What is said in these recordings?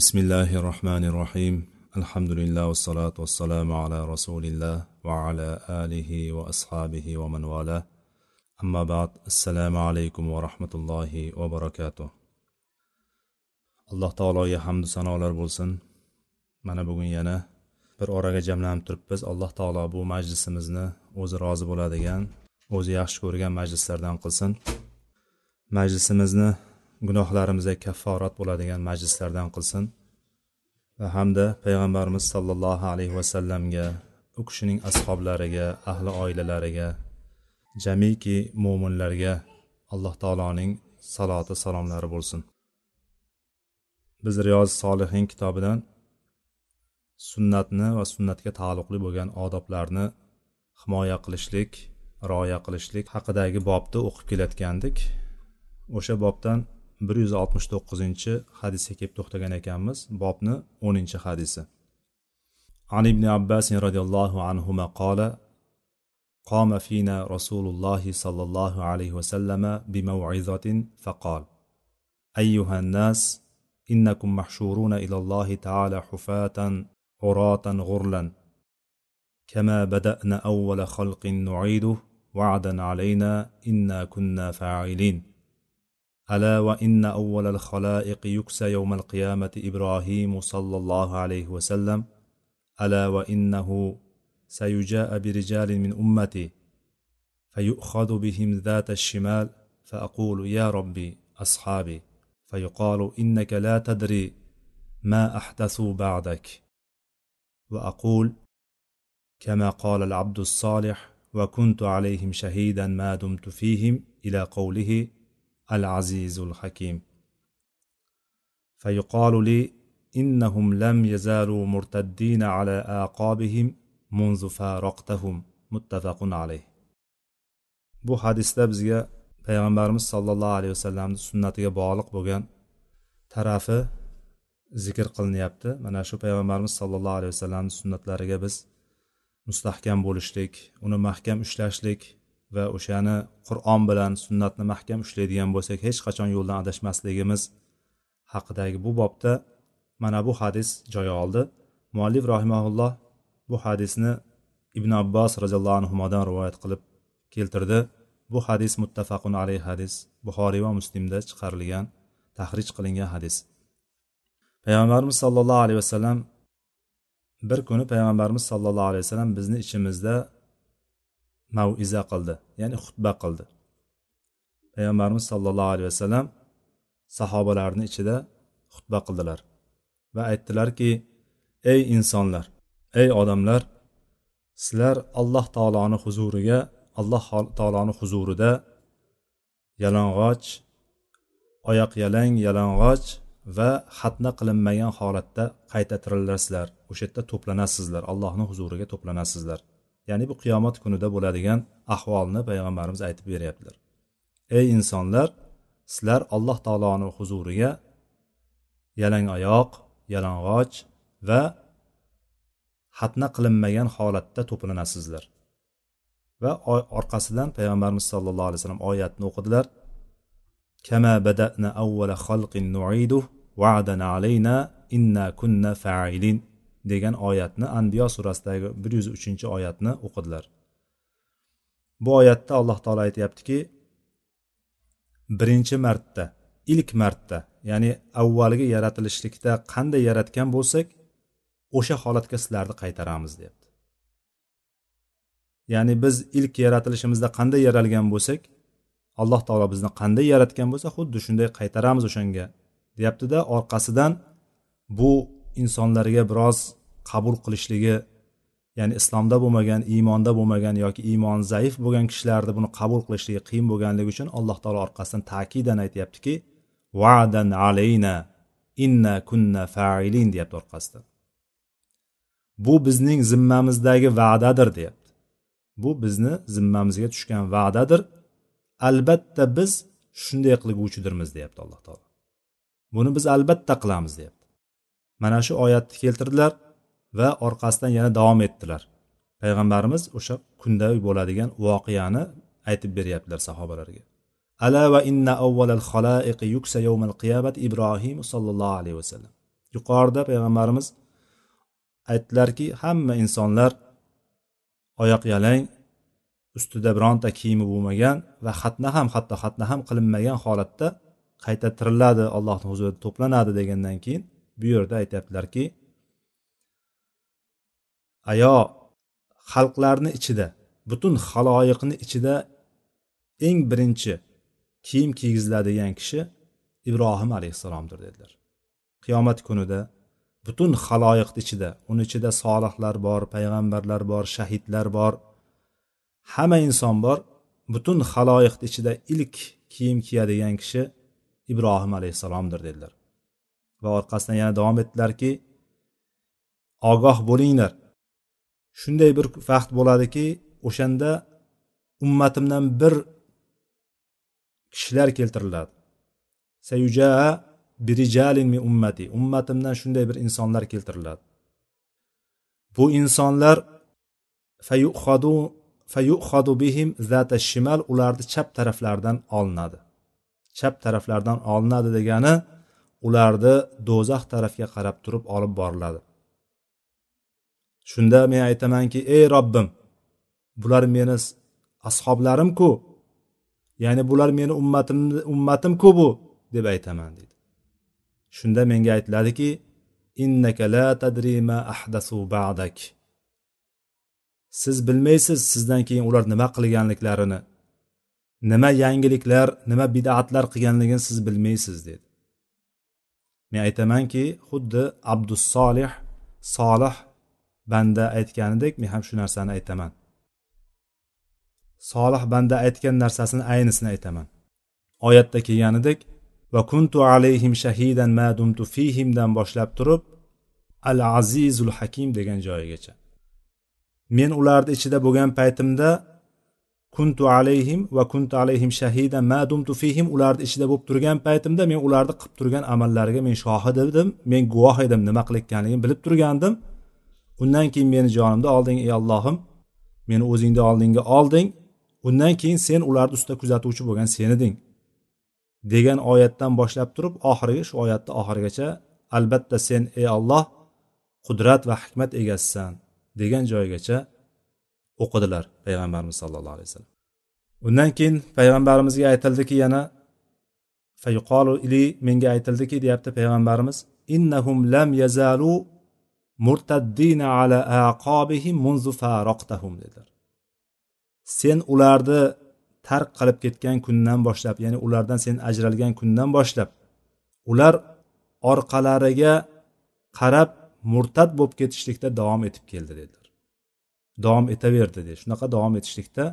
بسم الله الرحمن الرحيم الحمد لله والصلاة والسلام على رسول الله وعلى آله وأصحابه ومن والاه أما بعد السلام عليكم ورحمة الله وبركاته alloh taologa hamdu sanolar bo'lsin mana bugun yana bir oraga jamlanib turibmiz alloh taolo bu majlisimizni o'zi rozi bo'ladigan o'zi yaxshi ko'rgan majlislardan qilsin majlisimizni gunohlarimizga kafforat bo'ladigan majlislardan qilsin. Va hamda payg'ambarimiz sollallohu alayhi vasallamga u kishining ashoblariga ahli oilalariga jamiki mo'minlarga alloh taoloning saloti salomlari bo'lsin. Biz riyoz solihin kitobidan sunnatni va sunnatga taalluqli bo'lgan odoblarni himoya qilishlik rioya qilishlik haqidagi bobni o'qib kelayotgandik. O'sha bobdan bir yuz oltmish to'qqizinchi hadisga kelib to'xtagan ekanmiz bobni o'ninchi hadisi عن ابن عباس رضي الله عنهما قال قام فينا رسول الله صلى الله عليه وسلم بموعظة فقال أيها الناس إنكم محشورون إلى الله تعالى حفاة عراة غرلا كما بدأنا أول خلق نعيده وعدا علينا إنا كنا فاعلين ألا وإن أول الخلائق يكسى يوم القيامة إبراهيم صلى الله عليه وسلم؟ ألا وإنه سيجاء برجال من أمتي فيؤخذ بهم ذات الشمال فأقول يا ربي أصحابي فيقال إنك لا تدري ما أحدثوا بعدك. وأقول كما قال العبد الصالح وكنت عليهم شهيدا ما دمت فيهم إلى قوله العزيز الحكيم فيقال لي إنهم لم يزالوا مرتدين على آقابهم منذ فارقتهم متفق عليه bu hadisda bizga payg'ambarimiz sollallohu alayhi vasallamni sunnatiga bog'liq bo'lgan tarafi zikr qilinyapti mana shu payg'ambarimiz sollallohu alayhi vasallamni sunnatlariga biz mustahkam bo'lishlik uni mahkam ushlashlik va o'shani qur'on bilan sunnatni mahkam ushlaydigan bo'lsak hech qachon yo'ldan adashmasligimiz haqidagi bu bobda mana bu hadis joy oldi. Muallif rahimaulloh bu hadisni ibn abbos roziyallohu anhudan rivoyat qilib keltirdi. Bu hadis muttafaqun alayh hadis buxoriy va muslimda chiqarilgan tahrij qilingan hadis. Payg'ambarimiz sollallohu alayhi vasallam bir kuni payg'ambarimiz sollallohu alayhi vasallam bizni ichimizda maviza qildi ya'ni xutba qildi. Payg'ambarimiz sollallohu alayhi vasallam sahobalarni ichida xutba qildilar va aytdilarki ey insonlar ey odamlar sizlar alloh taoloni huzuriga alloh taoloni huzurida yalang'och oyoq yalang yalang'och va xatna qilinmagan holatda qayta tirilasizlar o'sha yerda to'planasizlar allohni huzuriga to'planasizlar. Ya'ni bu qiyomat kunida bo'ladigan ahvolni payg'ambarimiz aytib beryaptilar. Ey insonlar sizlar alloh taoloni huzuriga yalang oyoq yalang'och va xatna qilinmagan holatda to'planasizlar va orqasidan payg'ambarimiz sollallohu alayhi vasallam oyatni o'qidilar. Kama badana avvala xalqin nuiduh va'dana alayna inna kunna fa'ilin. Degan oyatni anbiyo surasidagi bir yuz uchinchi oyatni o'qidilar. Bu oyatda alloh taolo aytyaptiki birinchi marta ilk marta ya'ni avvalgi yaratilishlikda qanday yaratgan bo'lsak o'sha holatga sizlarni qaytaramiz deyapti. Ya'ni biz ilk yaratilishimizda qanday yaralgan bo'lsak alloh taolo bizni qanday yaratgan bo'lsa xuddi shunday qaytaramiz o'shanga deyaptida. Orqasidan bu insonlarga biroz qabul qilishligi ya'ni islomda bo'lmagan iymonda bo'lmagan yoki iymoni zaif bo'lgan kishilarni buni qabul qilishligi qiyin bo'lganligi uchun alloh taolo orqasidan ta'kidan aytyaptiki va'dan alayna inna kunna fa'ilin deyapti orqasidan. Bu bizning zimmamizdagi va'dadir deyapti. Bu bizni zimmamizga tushgan va'dadir. Albatta biz shunday qilguvchidirmiz deyapti alloh taolo. Buni biz albatta qilamiz deyapti. Mana shu oyatni keltirdilar. Va orqasidan yana davom etdilar. Payg'ambarimiz o'sha kunda bo'ladigan voqeani aytib beryaptilar sahobalarga. Ala va inna avvalal xalaiqi yuksa yawmal qiyomat ibrohim sollallohu alayhi vasallam. Yuqorida payg'ambarimiz aytdilarki hamma insonlar oyoq yalang ustida bironta kiyimi bo'lmagan va xatna ham hatto xatna ham qilinmagan holatda qayta tiriladi allohni huzurida to'planadi degandan keyin bu yerda aytyaptilarki ayo xalqlarni ichida butun haloyiqni ichida eng birinchi kiyim kiygiziladigan kishi ibrohim alayhissalomdir dedilar. Qiyomat kunida butun haloyiqni ichida uni ichida solihlar bor payg'ambarlar bor shahidlar bor hamma inson bor butun haloyiqni ichida ilk kiyim kiyadigan kishi ibrohim alayhissalomdir dedilar. Va orqasidan yana davom etdilarki ogoh bo'linglar shunday bir vaqt bo'ladiki o'shanda ummatimdan bir kishilar keltiriladi. Sayujaa birijalin min ummati. Ummatimdan shunday bir insonlar keltiriladi. Bu insonlar fayuhadu fayuhadu bihim zata shimal ularni chap taraflaridan olinadi. Chap taraflaridan olinadi degani ularni do'zax tarafga qarab turib olib boriladi. Shunda men aytamanki ey robbim bular meni ashoblarimku ya'ni bular meni ummatim ummatimku bu? deb aytaman deydi shunda menga aytiladiki innaka la tadri ma ahdasu ba'dak. Siz bilmaysiz sizdan keyin ular nima qilganliklarini nima yangiliklar nima bidatlar qilganligini siz bilmaysiz dedi. Men aytamanki xuddi abdussolih solih banda aytganidek men ham shu narsani aytaman. Solih banda aytgan narsasini aynisini aytaman. Oyatda kelganidek va kuntu alayhim shahidan ma dumtu fihimdan boshlab turib al azizul hakim degan joyigacha. Men ularni ichida bo'lgan paytimda kuntu alayhim va kuntu alayhim shahidan ma dumtu fihim ularni ichida bo'lib turgan paytimda men ularni qilib turgan amallariga men shohid edim men guvoh edim nima qilayotganligini bilib turgandim. Undan keyin meni jonimda olding ey allohim. Meni o'zingni oldingga olding. Undan keyin sen ularni ustida kuzatuvchi bo'lgan sen eding degan oyatdan boshlab turib oxiriga shu oyatni oxirigacha albatta sen ey olloh qudrat va hikmat egasisan degan joygacha o'qidilar payg'ambarimiz sollallohu alayhi vasallam. Undan keyin payg'ambarimizga aytildiki yana fayuqolu ili menga aytildiki deyapti payg'ambarimiz innahum lam yazalu murtaddina ala aqobihim munzu faraqtahum dedilar. Sen ularni tark qilib ketgan kundan boshlab ya'ni ulardan sen ajralgan kundan boshlab ular orqalariga qarab murtad bo'lib ketishlikda davom etib keldi dedilar. Davom etaverdi dedi. Shunaqa davom etishlikda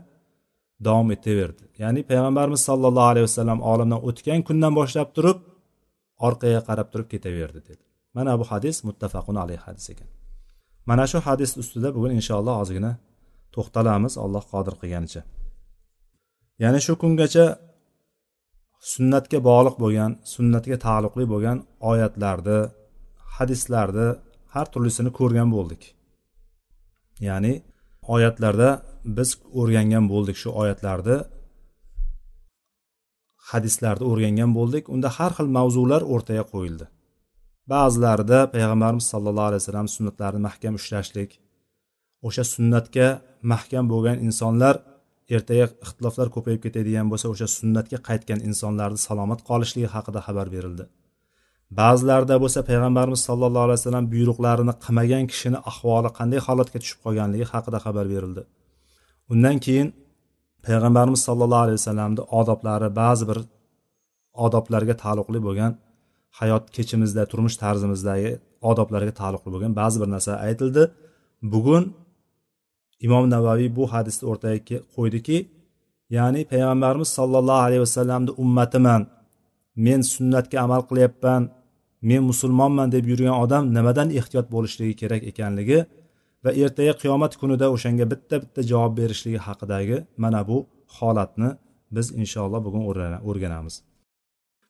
davom etaverdi. Ya'ni payg'ambarimiz sollallohu alayhi vasallam olamdan o'tgan kundan boshlab turib orqaga qarab turib ketaverdi dedi. Mana bu hadis muttafaqun alayhi hadis ekan. Mana shu hadis ustida bugun inshaalloh ozgina to'xtalamiz alloh qodir qilganicha. Ya'ni shu kungacha sunnatga bog'liq bo'lgan sunnatga taalluqli bo'lgan oyatlarni hadislarni har turlisini ko'rgan bo'ldik. Ya'ni oyatlarda biz o'rgangan bo'ldik shu oyatlarni hadislarni o'rgangan bo'ldik. Unda har xil mavzular o'rtaga qo'yildi. Ba'zilarida payg'ambarimiz sallallohu alayhi vasallam sunnatlarini mahkam ushlashlik o'sha sunnatga mahkam bo'lgan insonlar ertaga ixtiloflar ko'payib ketadigan bo'lsa o'sha sunnatga qaytgan insonlarni salomat qolishligi haqida xabar berildi. Ba'zilarida bo'lsa payg'ambarimiz sallallohu alayhi vasallam buyruqlarini qilmagan kishini ahvoli qanday holatga tushib qolganligi haqida xabar berildi. Undan keyin payg'ambarimiz sallallohu alayhi vasallamni odoblari ba'zi bir odoblarga taalluqli bo'lgan hayot kechimizda turmush tarzimizdagi odoblarga taalluqli bo'lgan ba'zi bir narsa aytildi. Bugun imom navaviy bu hadisni o'rtaga qo'ydiki ya'ni payg'ambarimiz sollallohu alayhi vasallamni ummatiman men sunnatga amal qilyapman men musulmonman deb yurgan odam nimadan ehtiyot bo'lishligi kerak ekanligi va ertaga qiyomat kunida o'shanga bitta bitta javob berishligi haqidagi mana bu holatni biz inshaalloh bugun o'rganamiz.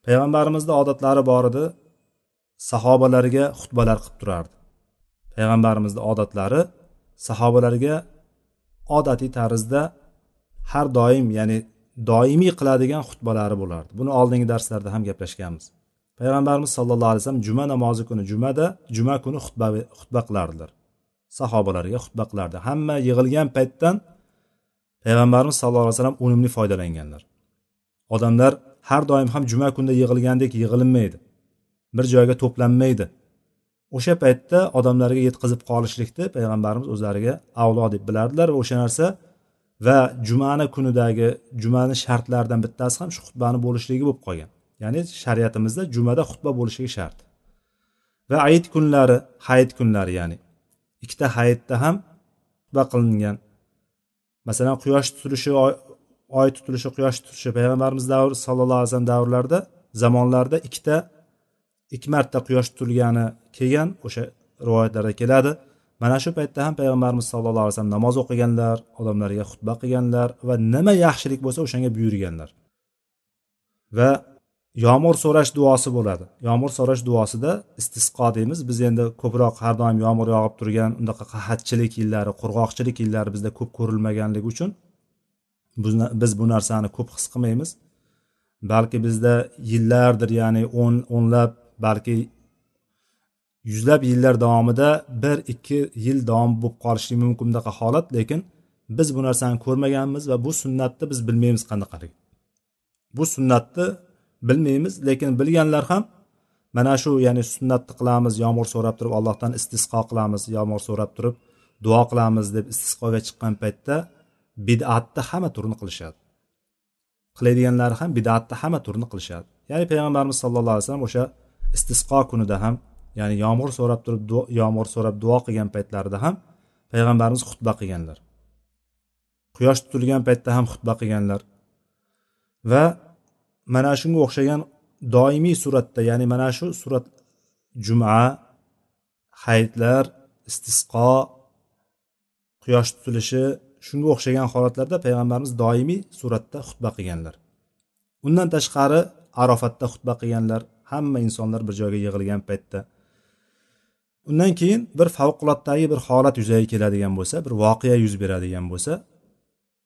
Payg'ambarimizni odatlari bor edi sahobalarga xutbalar qilib turardi. Payg'ambarimizni odatlari sahobalarga odatiy tarzda har doim ya'ni doimiy qiladigan xutbalari bo'lardi. Buni oldingi darslarda ham gaplashganmiz. Payg'ambarimiz sallallohu alayhi vasallam juma namozi kuni jumada juma kuni xutba xutba qilardilar. Sahobalarga xutba qilardi. Hamma yig'ilgan paytdan payg'ambarimiz sallallohu alayhi vasallam unumli foydalanganlar. Odamlar har doim ham juma kunida yig'ilgandek yig'ilinmaydi. Bir joyga to'planmaydi. O'sha paytda odamlarga yetkazib qolishlikni payg'ambarimiz o'zlariga avlo deb bilardilar. Va o'sha narsa va jumani kunidagi jumani shartlaridan bittasi ham shu xutbani bo'lishligi bo'lib qolgan. Ya'ni shariatimizda jumada xutba bo'lishligi shart. Va hayit kunlari hayit kunlari ya'ni ikkita hayitda ham xutba qilingan. Masalan quyosh tutilishi oy tutilishi quyosh tutilishi payg'ambarimiz davri sallallohu alayhi vasallam davrlarida zamonlarida ikkita ikki marta quyosh tutilgani kelgan o'sha rivoyatlarda keladi. Mana shu paytda ham payg'ambarimiz sallallohu alayhi vasallam namoz o'qiganlar odamlarga xutba qilganlar va nima yaxshilik bo'lsa o'shanga buyurganlar. Va yomg'ir so'rash duosi bo'ladi. Yomg'ir so'rash duosida istisqo deymiz. Biz endi ko'proq har doim yomg'ir yog'ib turgan unaqa qahatchilik yillari qurg'oqchilik yillari bizda ko'p ko'rilmaganligi uchun biz bu narsani ko'p his qilmaymiz. Balki bizda yillardir ya'ni o'n o'nlab balki yuzlab yillar davomida bir ikki yil davom bo'lib qolishi mumkin bunaqa holat lekin biz bu narsani ko'rmaganmiz va bu sunnatni biz bilmaymiz qanaqaligi bu sunnatni bilmaymiz lekin bilganlar ham mana shu ya'ni sunnatni qilamiz yomg'ir so'rab turib allohdan istisqo qilamiz yomg'ir so'rab turib duo qilamiz deb istisqoga chiqqan paytda bid'atni hamma turini qilishadi. Qiladiganlari ham bid'atni hamma turini qilishadi. Ya'ni payg'ambarimiz sallallohu alayhi vasallam o'sha istisqo kunida ham ya'ni yomg'ir so'rab turib yomg'ir so'rab duo qilgan paytlarida ham payg'ambarimiz xutba qilganlar. Quyosh tutilgan paytda ham xutba qilganlar. Va mana shunga o'xshagan doimiy suratda ya'ni mana shu surat juma hayitlar istisqo quyosh tutilishi shunga o'xshagan holatlarda payg'ambarimiz doimiy suratda xutba qilganlar. Undan tashqari arofatda xutba qilganlar hamma insonlar bir joyga yig'ilgan paytda. Undan keyin bir favqulotdagi bir holat yuzaga keladigan bo'lsa bir voqea yuz beradigan bo'lsa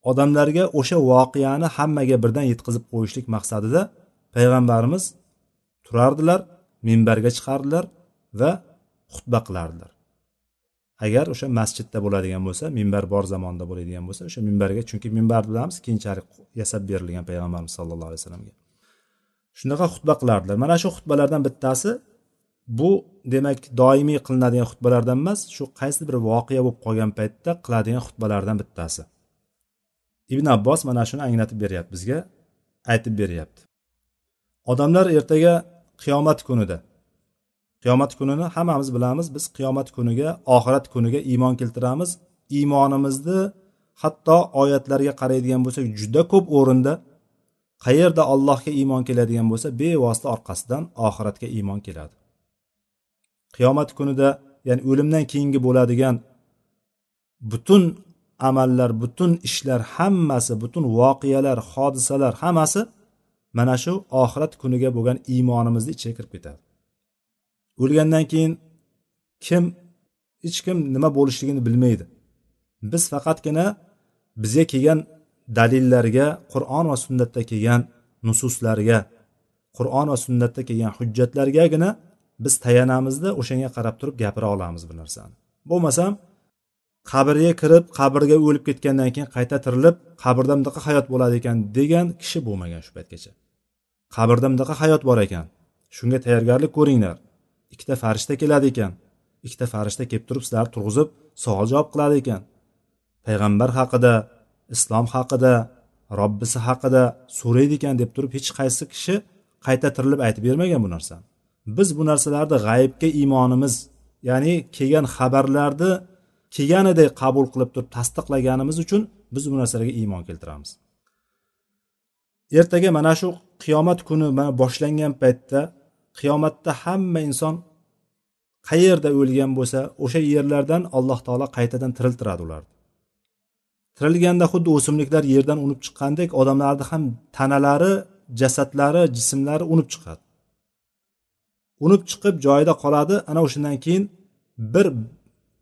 odamlarga o'sha voqeani hammaga birdan yetkazib qo'yishlik maqsadida payg'ambarimiz turardilar minbarga chiqardilar va xutba qilardilar. Agar o'sha masjidda bo'ladigan bo'lsa minbar bor zamonda bo'ladigan bo'lsa o'sha minbarga chunki minbarni bilamiz keyinchalik yasab berilgan payg'ambarimiz sallallohu alayhi vasallamga. Shunaqa xutba qilardilar. Mana shu xutbalardan bittasi bu demak doimiy qilinadigan xutbalardan emas shu qaysi bir voqea bo'lib qolgan paytda qiladigan xutbalardan bittasi. Ibn abbos mana shuni anglatib beryapti bizga aytib beryapti. Odamlar ertaga qiyomat kunida qiyomat kunini hammamiz bilamiz. Biz qiyomat kuniga oxirat kuniga iymon keltiramiz. Iymonimizni hatto oyatlarga qaraydigan bo'lsak juda ko'p o'rinda qayerda allohga iymon keladigan bo'lsa bevosita orqasidan oxiratga iymon keladi. Qiyomat kunida ya'ni o'limdan keyingi bo'ladigan butun amallar butun ishlar hammasi butun voqealar hodisalar hammasi mana shu oxirat kuniga bo'lgan iymonimizni ichiga kirib ketadi. O'lgandan keyin kim hech kim nima bo'lishligini bilmaydi. Biz faqatgina bizga kelgan dalillarga qur'on va sunnatda kelgan nususlarga qur'on va sunnatda kelgan hujjatlargagina biz tayanamizda o'shanga qarab turib gapira olamiz bu narsani. Bo'lmasam qabrga kirib qabrga o'lib ketgandan keyin qayta tirilib qabrda bunaqa hayot bo'ladi ekan degan kishi bo'lmagan shu paytgacha. Qabrda bunaqa hayot bor ekan. Shunga tayyorgarlik ko'ringlar. Ikkita farishta keladi ekan. Ikkita farishta kelib turib sizlarni turg'izib savol javob qiladi ekan. Payg'ambar haqida islom haqida robbisi haqida so'raydi ekan deb turib hech qaysi kishi qayta tirilib aytib bermagan bu narsani biz bu narsalarni g'aybga iymonimiz ya'ni kelgan xabarlarni kelganidek qabul qilib turib tasdiqlaganimiz uchun biz bu narsalarga iymon keltiramiz. Ertaga mana shu qiyomat kuni mana boshlangan paytda qiyomatda hamma inson qayerda o'lgan bo'lsa o'sha yerlardan alloh taolo qaytadan tiriltiradi ularni. Tirilganda xuddi o'simliklar yerdan unib chiqqandek odamlarni ham tanalari jasadlari jismlari unib chiqadi. Unib chiqib joyida qoladi ana o'shandan keyin bir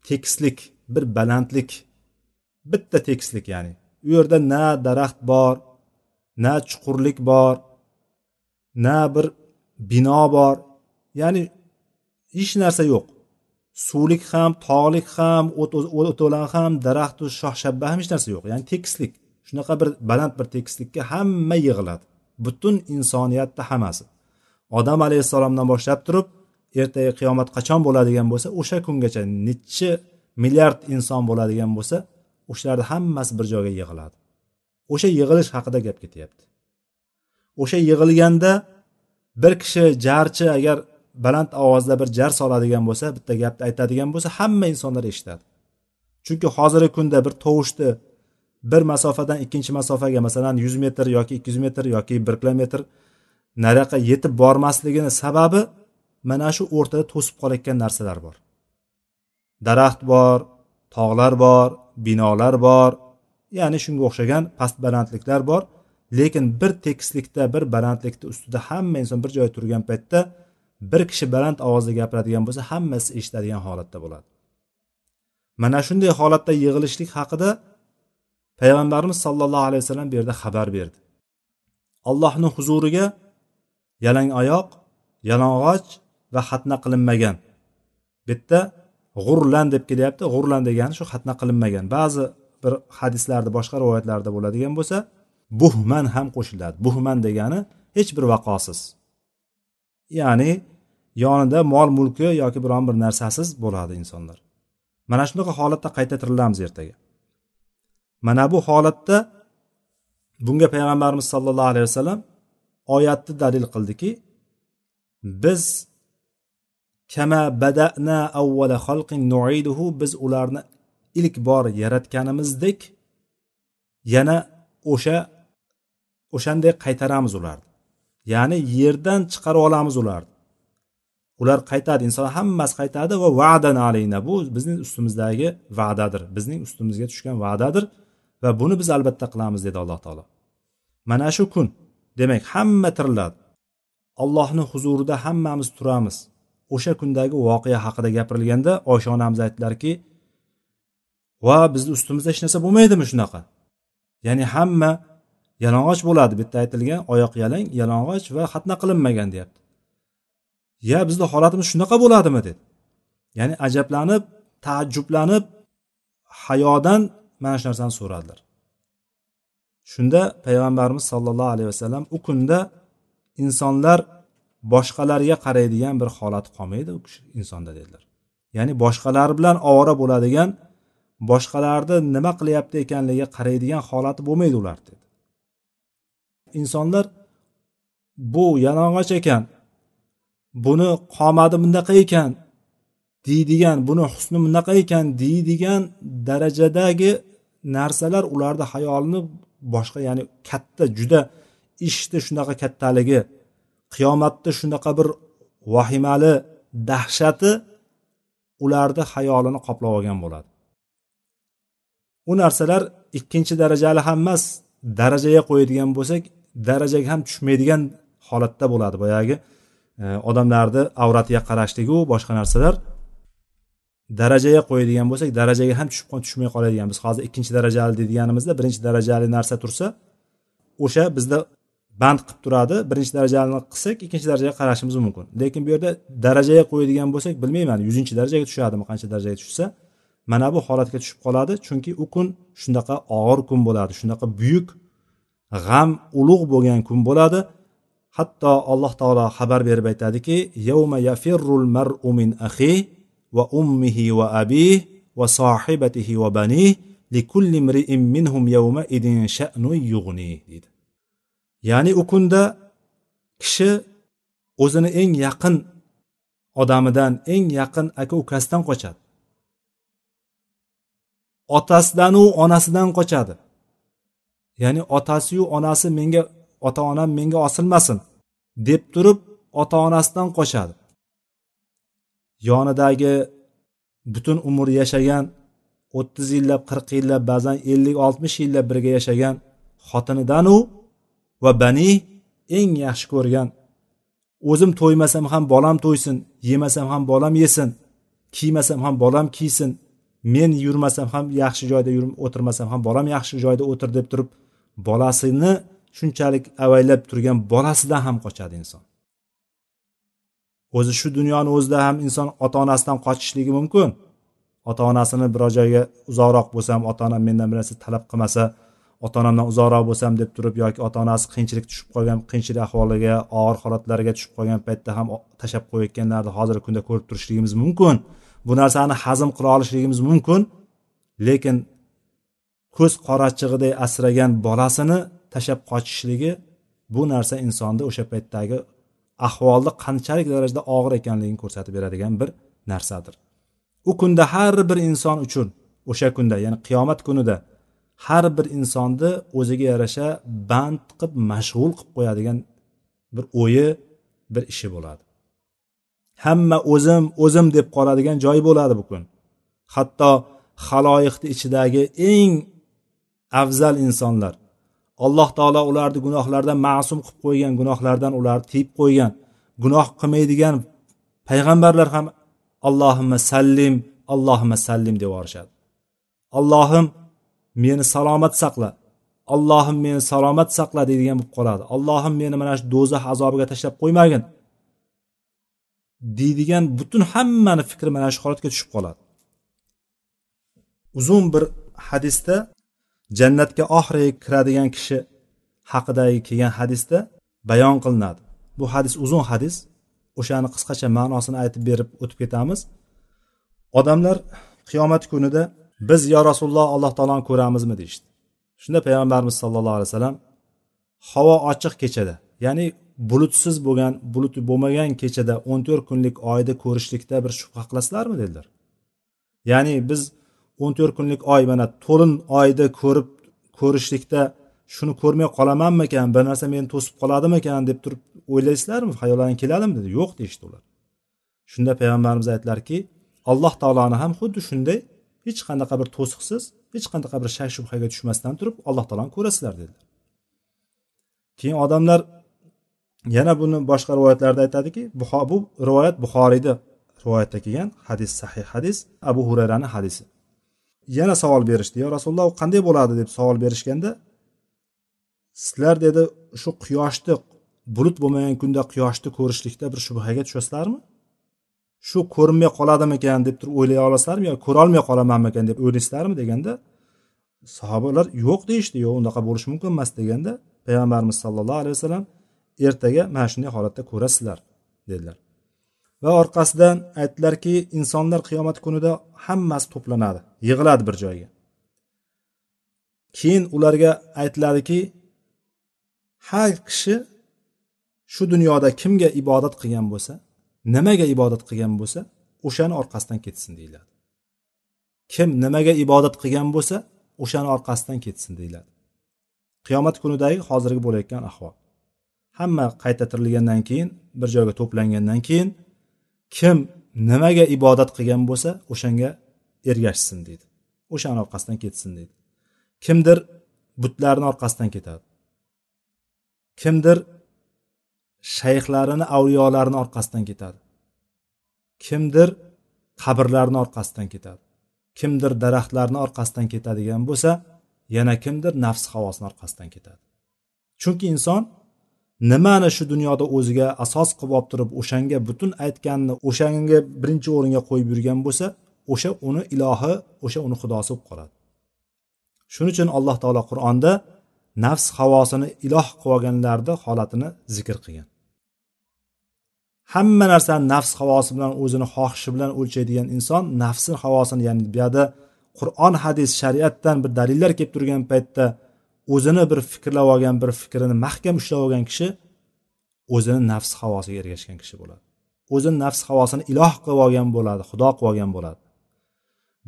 tekislik bir balandlik bitta tekislik ya'ni u yerda na daraxt bor na chuqurlik bor na bir bino bor. Ya'ni hech narsa yo'q. Suvlik ham tog'lik ham o't o'lan ham daraxtu shox shabba ham hech narsa yo'q. Ya'ni tekislik shunaqa bir baland bir tekislikka hamma yig'iladi. Butun insoniyatni hammasi. Odam alayhissalomdan boshlab turib ertaga qiyomat qachon bo'ladigan bo'lsa o'sha kungacha nechi milliard inson bo'ladigan bo'lsa o'shalarni hammasi bir joyga yig'iladi. O'sha yig'ilish haqida gap ketyapti. O'sha yig'ilganda bir kishi jarchi agar baland ovozda bir jar soladigan bo'lsa bitta gapni aytadigan bo'lsa hamma insonlar eshitadi. Chunki hozirgi kunda bir tovushni bir masofadan ikkinchi masofaga masalan yuz metr yoki ikki yuz metr yoki bir kilometr nariyoqqa yetib bormasligini sababi mana shu o'rtada to'sib qolayotgan narsalar bor. Daraxt bor tog'lar bor binolar bor ya'ni shunga o'xshagan past balandliklar bor. Lekin bir tekislikda bir balandlikni ustida hamma inson bir joyda turgan paytda bir kishi baland ovozda gapiradigan bo'lsa hammasi eshitadigan holatda bo'ladi. Mana shunday holatda yig'ilishlik haqida payg'ambarimiz sollallohu alayhi vasallam bu yerda xabar berdi. Allohni huzuriga yalang oyoq yalang'och va xatna qilinmagan. Bu yerda g'urlan deb kelyapti g'urlan degani shu xatna qilinmagan. Ba'zi bir hadislarda boshqa rivoyatlarda bo'ladigan bo'lsa buhman ham qo'shiladi. Buhman degani hech bir vaqosiz. Ya'ni yonida mol mulki yoki biron bir narsasiz bo'ladi insonlar. Mana shunaqa holatda qayta tirilamiz ertaga. Mana bu holatda bunga payg'ambarimiz sollallohu alayhi vasallam oyatni dalil qildiki biz kama badana avvala xalqin nuiduhu biz ularni ilk bor yaratganimizdek yana o'sha o'shanday qaytaramiz ularni. Ya'ni yerdan chiqarib olamiz ularni. Ular qaytadi inson hammasi qaytadi va va'dan alayna. Bu bizning ustimizdagi va'dadir. Bizning ustimizga tushgan va'dadir va buni biz albatta qilamiz dedi alloh taolo. Mana shu kun demak hamma tiriladi. Allohni huzurida hammamiz turamiz. O'sha kundagi voqea haqida gapirilganda oysha onamiz aytdilarki va bizni ustimizda hech narsa bo'lmaydimi shunaqa? Ya'ni hamma yalang'och bo'ladi bu yerda aytilgan oyoq yalang yalang'och va xatna qilinmagan deyapti. Ya bizni holatimiz shunaqa bo'ladimi dedi. Ya'ni ajablanib taajjublanib hayodan mana shu narsani so'radilar. Shunda payg'ambarimiz sollallohu alayhi vasallam u kunda insonlar boshqalarga qaraydigan bir holat qolmaydi u kishi insonda dedilar. Ya'ni boshqalar bilan ovora bo'ladigan boshqalarni nima qilyapti ekanligiga qaraydigan holati bo'lmaydi ular insonlar bu yalang'och ekan buni qomati bunaqa ekan deydigan buni husni bunaqa ekan deydigan darajadagi narsalar ularni hayolini boshqa ya'ni katta juda ishni shunaqa kattaligi qiyomatni shunaqa bir vahimali dahshati ularni xayolini qoplab olgan bo'ladi. U narsalar ikkinchi darajali ham emas darajaga qo'yadigan bo'lsak darajaga ham tushmaydigan holatda bo'ladi boyagi odamlarni avratiga qarashligu boshqa narsalar darajaga qo'yadigan bo'lsak darajaga ham tushib tushmay qoladigan. Biz hozir ikkinchi darajali deydiganimizda birinchi darajali narsa tursa o'sha bizda band qilib turadi. Birinchi darajalini qilsak ikkinchi darajaga qarashimiz mumkin. Lekin bu yerda darajaga qo'yadigan bo'lsak bilmayman yuzinchi darajaga tushadimi qancha darajaga tushsa mana bu holatga tushib qoladi. Chunki u kun shunaqa og'ir kun bo'ladi shunaqa buyuk g'am ulug' bo'lgan kun bo'ladi. Hatto alloh taolo xabar berib aytadiki yavma yafirrul mar'u min ahi va ummihi va abih va sohibatihi va banih likulli imri'in minhum yawma idin sha'nu yughni deydi. Ya'ni u kunda kishi o'zini eng yaqin odamidan eng yaqin aka ukasidan qochadi. Otasidanu onasidan qochadi. Ya'ni otasiyu onasi menga ota onam menga osilmasin deb turib ota onasidan qochadi yonidagi butun umr yashagan o'ttiz yillab qirq yillab ba'zan ellik oltmish yillab birga yashagan xotinidanu va bani eng yaxshi ko'rgan o'zim to'ymasam ham bolam to'ysin yemasam ham bolam yesin kiymasam ham bolam kiysin men yurmasam ham yaxshi joyda o'tirmasam ham bolam yaxshi joyda o'tir deb turib bolasini shunchalik avaylab turgan bolasidan ham qochadi inson. O'zi shu dunyoni o'zida ham inson ota onasidan qochishligi mumkin. Ota onasini biror joyga uzoqroq bo'lsam ota onam mendan bir narsa talab qilmasa ota onamdan uzoqroq bo'lsam deb turib yoki ota onasi qiyinchilik tushib qolgan qiyinchilik ahvoliga og'ir holatlarga tushib qolgan paytda ham tashlab qo'yayotganlarni hozirgi kunda ko'rib turishligimiz mumkin. Bu narsani hazm qila olishligimiz mumkin. Lekin ko'z qorachig'iday asragan bolasini tashlab qochishligi bu narsa insonda o'sha paytdagi ahvolni qanchalik darajada og'ir ekanligini ko'rsatib beradigan bir narsadir. U kunda har bir inson uchun o'sha kunda ya'ni qiyomat kunida har bir insonni o'ziga yarasha band qilib mashg'ul qilib qo'yadigan bir o'yi bir ishi bo'ladi. Hamma o'zim o'zim deb qoladigan joy bo'ladi bu kun. Hatto haloyiqni ichidagi eng afzal insonlar. Alloh taolo ularni gunohlardan ma'sum qilib qo'ygan gunohlardan ularni tiyib qo'ygan. Gunoh qilmaydigan payg'ambarlar ham allohimma sallim allohimma sallim deb yuborishadi. Allohim meni salomat saqla. Allohim meni salomat saqla deydigan bo'lib qoladi. Allohim meni mana shu do'zax azobiga tashlab qo'ymagin. Deydigan butun hammani fikri mana shu holatga tushib qoladi. Uzun bir hadisda jannatga oxiri kiradigan kishi haqidagi kelgan hadisda bayon qilinadi. Bu hadis uzun hadis. O'shani qisqacha ma'nosini aytib berib o'tib ketamiz. Odamlar qiyomat kunida biz yo rasululloh alloh taoloni ko'ramizmi deyishdi. Shunda payg'ambarimiz sallallohu alayhi vasallam havo ochiq kechada ya'ni bulutsiz bo'lgan bulut bo'lmagan kechada o'n to'rt kunlik oyni ko'rishlikda bir shubha qilasizlarmi dedilar. Ya'ni biz o'n to'rt kunlik oy mana to'lin oyda ko'rib ko'rishlikda shuni ko'rmay qolamanmikan bir narsa meni to'sib qoladimikan deb turib o'ylaysizlarmi? Hayollaring keladimi dedi. Yo'q deyishdi ular. Shunda payg'ambarimiz aytdilarki alloh taoloni ham xuddi shunday hech qanaqa bir to'siqsiz hech qanaqa bir shak shubhaga tushmasdan turib alloh taoloni ko'rasizlar dedilar. Keyin odamlar yana buni boshqa rivoyatlarda aytadiki bu rivoyat buxoriyda rivoyatda kelgan hadis sahih hadis abu hurayrani hadisi. Yana savol berishdi. Yo rasululloh u qanday bo'ladi? deb savol berishganda sizlar dedi shu quyoshni bulut bo'lmagan kunda quyoshni ko'rishlikda bir shubhaga tushasizlarmi? Shu ko'rinmay qoladimikan? deb turib o'ylay olasizlarmi yo ko'rolmay qolamanmikan deb o'ylaysizlarmi deganda sahobalar yo'q deyishdi yo'q unaqa bo'lishi mumkin emas deganda payg'ambarimiz sallallohu alayhi vasallam ertaga mana shunday holatda ko'rasizlar dedilar. Va orqasidan aytdilarki insonlar qiyomat kunida hammasi to'planadi yig'iladi bir joyga. Keyin ularga aytiladiki har kishi shu dunyoda kimga ibodat qilgan bo'lsa nimaga ibodat qilgan bo'lsa o'shani orqasidan ketsin deyiladi. Kim nimaga ibodat qilgan bo'lsa o'shani orqasidan ketsin deyiladi. Qiyomat kunidagi hozirgi bo'layotgan ahvol. Hamma qayta tirilgandan keyin bir joyga to'plangandan keyin kim nimaga ibodat qilgan bo'lsa o'shanga ergashsin deydi. O'shani orqasidan ketsin deydi. Kimdir butlarni orqasidan ketadi. Kimdir shayxlarini avliyolarini orqasidan ketadi. Kimdir qabrlarni orqasidan ketadi. Kimdir daraxtlarni orqasidan ketadigan bo'lsa yana kimdir nafs havosini orqasidan ketadi. Chunki inson nimani shu dunyoda o'ziga asos qilib olib turib o'shanga butun aytganini o'shanga birinchi o'ringa qo'yib yurgan bo'lsa o'sha uni ilohi o'sha uni xudosi bo'lib qoladi. Shuning uchun alloh taolo qur'onda nafs havosini iloh qilib olganlarni holatini zikr qilgan. Hamma narsani nafs havosi bilan o'zini xohishi bilan o'lchaydigan inson nafsi havosini ya'ni bu yerda qur'on hadis shariatdan bir dalillar kelib turgan paytda o'zini bir fikrlab olgan bir fikrini mahkam ushlab olgan kishi o'zini nafs havosiga ergashgan kishi bo'ladi. O'zini nafs havosini iloh qilib olgan bo'ladi xudo qilib olgan bo'ladi.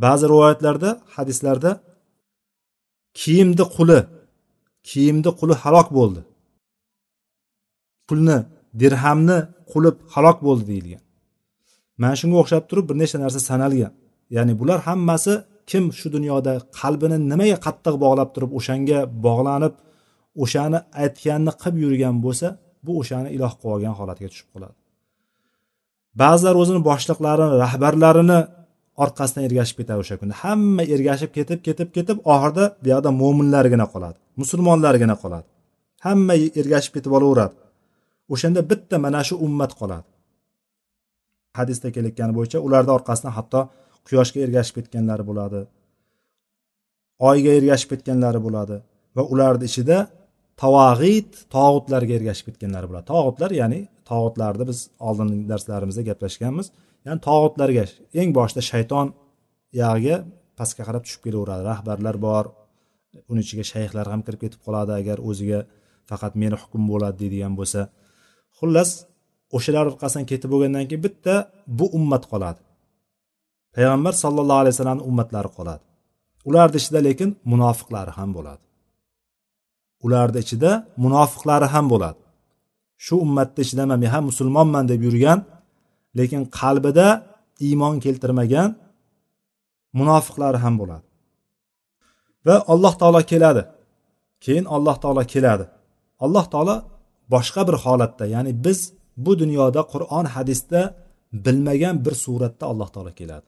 Ba'zi rivoyatlarda hadislarda kiyimni quli kiyimni quli halok bo'ldi. Pulni dirhamni qulib halok bo'ldi deyilgan. Mana shunga o'xshab turib bir nechta narsa sanalgan. Ya'ni bular hammasi kim shu dunyoda qalbini nimaga qattiq bog'lab turib o'shanga bog'lanib o'shani aytganini qilib yurgan bo'lsa bu o'shani iloh qilib olgan holatiga tushib qoladi. Ba'zilar o'zini boshliqlarini rahbarlarini orqasidan ergashib ketadi o'sha kunda. Hamma ergashib ketib ketib ketib oxirida buyoqda mo'minlargina qoladi musulmonlargina qoladi. Hamma ergashib ketib olaveradi. O'shanda bitta mana shu ummat qoladi. Hadisda kelayotgani bo'yicha ularni orqasidan hatto quyoshga ergashib ketganlari bo'ladi oyga ergashib ketganlari bo'ladi va ularni ichida tavag'it tog'utlarga ergashib ketganlari bo'ladi. Tog'utlar ya'ni tog'utlarni biz oldingi darslarimizda gaplashganmiz. Ya'ni tog'utlarga eng boshida shayton yog'iga pastga qarab tushib kelaveradi. Rahbarlar bor uni ichiga shayxlar ham kirib ketib qoladi agar o'ziga faqat meni hukm bo'ladi deydigan bo'lsa. Xullas o'shalar orqasidan ketib bo'lgandan keyin bitta bu ummat qoladi. Payg'ambar sallallohu alayhi vasallamni ummatlari qoladi. Ularni ichida lekin munofiqlari ham bo'ladi. Ularni ichida munofiqlari ham bo'ladi. Shu ummatni ichida men ham musulmonman deb yurgan lekin qalbida iymon keltirmagan munofiqlari ham bo'ladi. Va alloh taolo keladi. Keyin alloh taolo keladi. Alloh taolo boshqa bir holatda ya'ni biz bu dunyoda qur'on hadisda bilmagan bir suratda alloh taolo keladi.